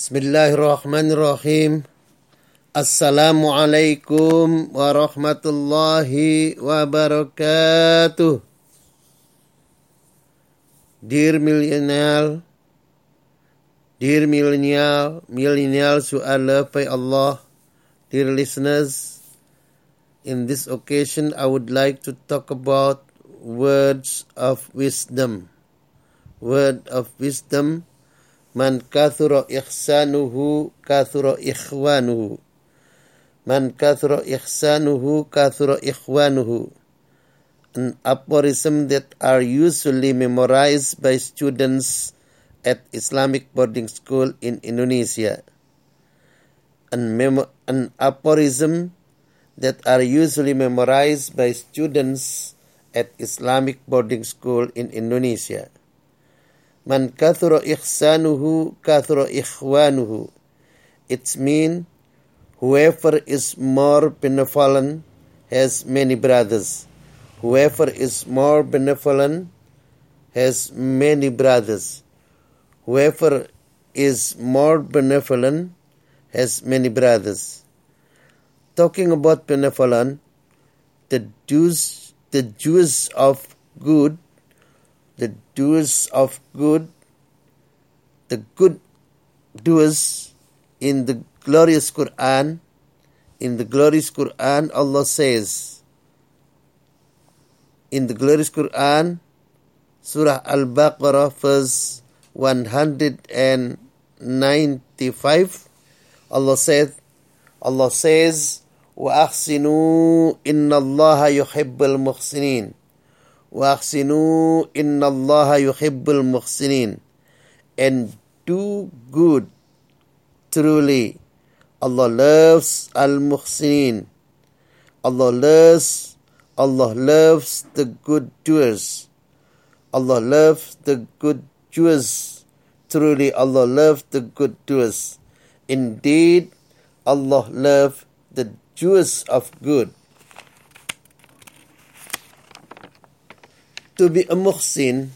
Bismillahirrahmanirrahim. Assalamualaikum warahmatullahi wabarakatuh. Dear millennial, dear millennial, millennials who are loved by Allah, dear listeners, in this occasion I would like to talk about words of wisdom. Word of wisdom Man kathura ihsanuhu kathura ikhwanuhu. Man kathura ihsanuhu kathura ikhwanuhu. An aphorism that are usually memorized by students at Islamic boarding school in Indonesia. An, memo- an aphorism that are usually memorized by students at Islamic boarding school in Indonesia. Man kathura ihsanuhu kathura ikhwanuhu. It means whoever is more benevolent has many brothers. Whoever is more benevolent has many brothers. Whoever is more benevolent has many brothers. Talking about benevolent, the Jews, the Jews of good the doers of good, the good doers in the glorious Quran, in the glorious Quran, Allah says, in the glorious Quran, Surah Al Baqarah, verse 195, Allah said, Allah says, وأحسنوا إن الله يحب المحسنين وَأَحْسِنُوا إِنَّ اللَّهَ يُحِبُّ الْمُحْسِنِينَ And do good. Truly, Allah loves al-muhsinin. Allah loves, Allah loves the good doers. Allah loves the good doers. Truly, Allah loves the good doers. Indeed, Allah loves the doers of good. To be a muhsin,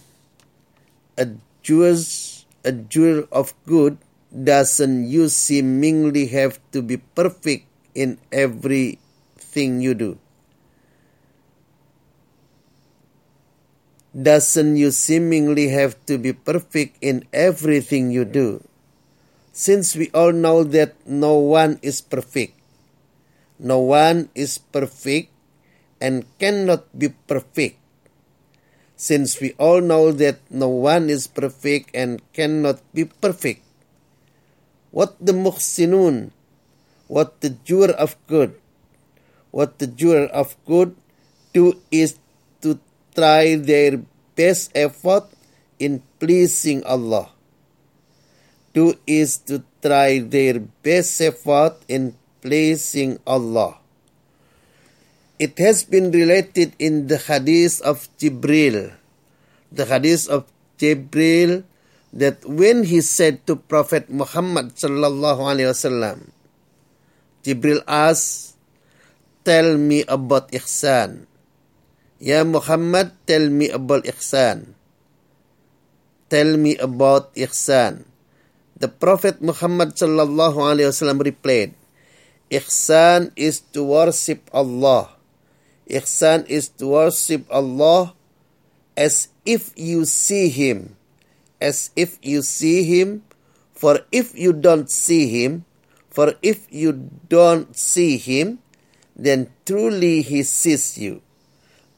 a Jewish, a jewel of good, doesn't you seemingly have to be perfect in everything you do? Doesn't you seemingly have to be perfect in everything you do? Since we all know that no one is perfect, no one is perfect and cannot be perfect since we all know that no one is perfect and cannot be perfect. What the muhsinun, what the doer of good, what the doer of good do is to try their best effort in pleasing Allah. Do is to try their best effort in pleasing Allah. It has been related in the hadith of Jibril, the hadith of Jibril, that when he said to Prophet Muhammad sallallahu alaihi wasallam, Jibril asked, "Tell me about ihsan." Ya Muhammad, tell me about ihsan. Tell me about ihsan. The Prophet Muhammad sallallahu alaihi wasallam replied, Ihsan is to worship Allah Ihsan is to worship Allah as if you see Him. As if you see Him. For if you don't see Him, for if you don't see Him, then truly He sees you.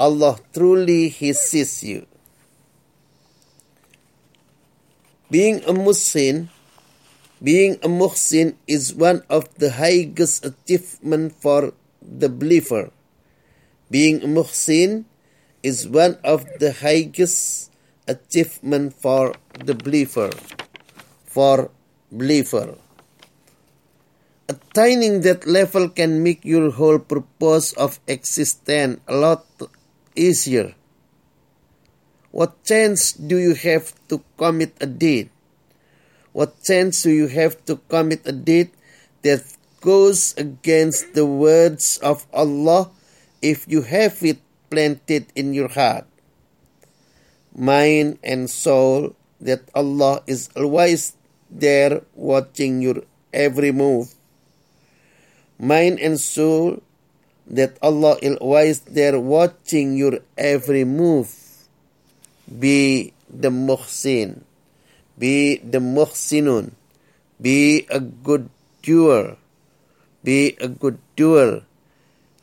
Allah truly He sees you. Being a Muslim, being a Muhsin is one of the highest achievement for the believer. Being muhsin is one of the highest achievement for the believer. For believer. Attaining that level can make your whole purpose of existence a lot easier. What chance do you have to commit a deed? What chance do you have to commit a deed that goes against the words of Allah if you have it planted in your heart, mind, and soul that Allah is always there watching your every move. Mind and soul, that Allah is always there watching your every move. Be the muhsin. Be the muhsinun. Be a good doer. Be a good doer.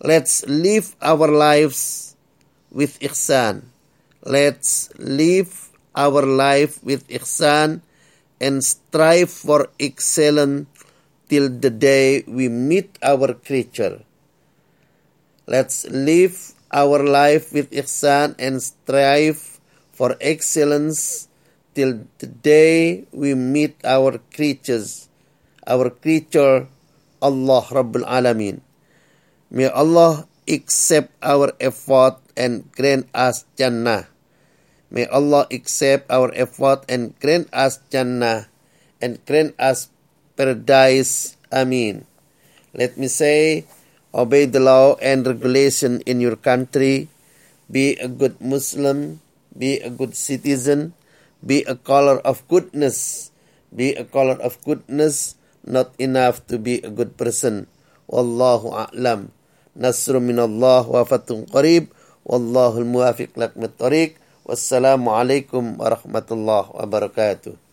Let's live our lives with ihsan. Let's live our life with ihsan and strive for excellence till the day we meet our creature. Let's live our life with ihsan and strive for excellence till the day we meet our creatures, our creature, Allah Rabbul Alamin. May Allah accept our effort and grant us Jannah. May Allah accept our effort and grant us Jannah and grant us paradise. Amin. Let me say, obey the law and regulation in your country. Be a good Muslim. Be a good citizen. Be a color of goodness. Be a color of goodness. Not enough to be a good person. Wallahu a'lam. nasrun minallah wa fatun qarib. Wallahu almuwafiq lakmit tariq. Wassalamu alaikum warahmatullahi wabarakatuh.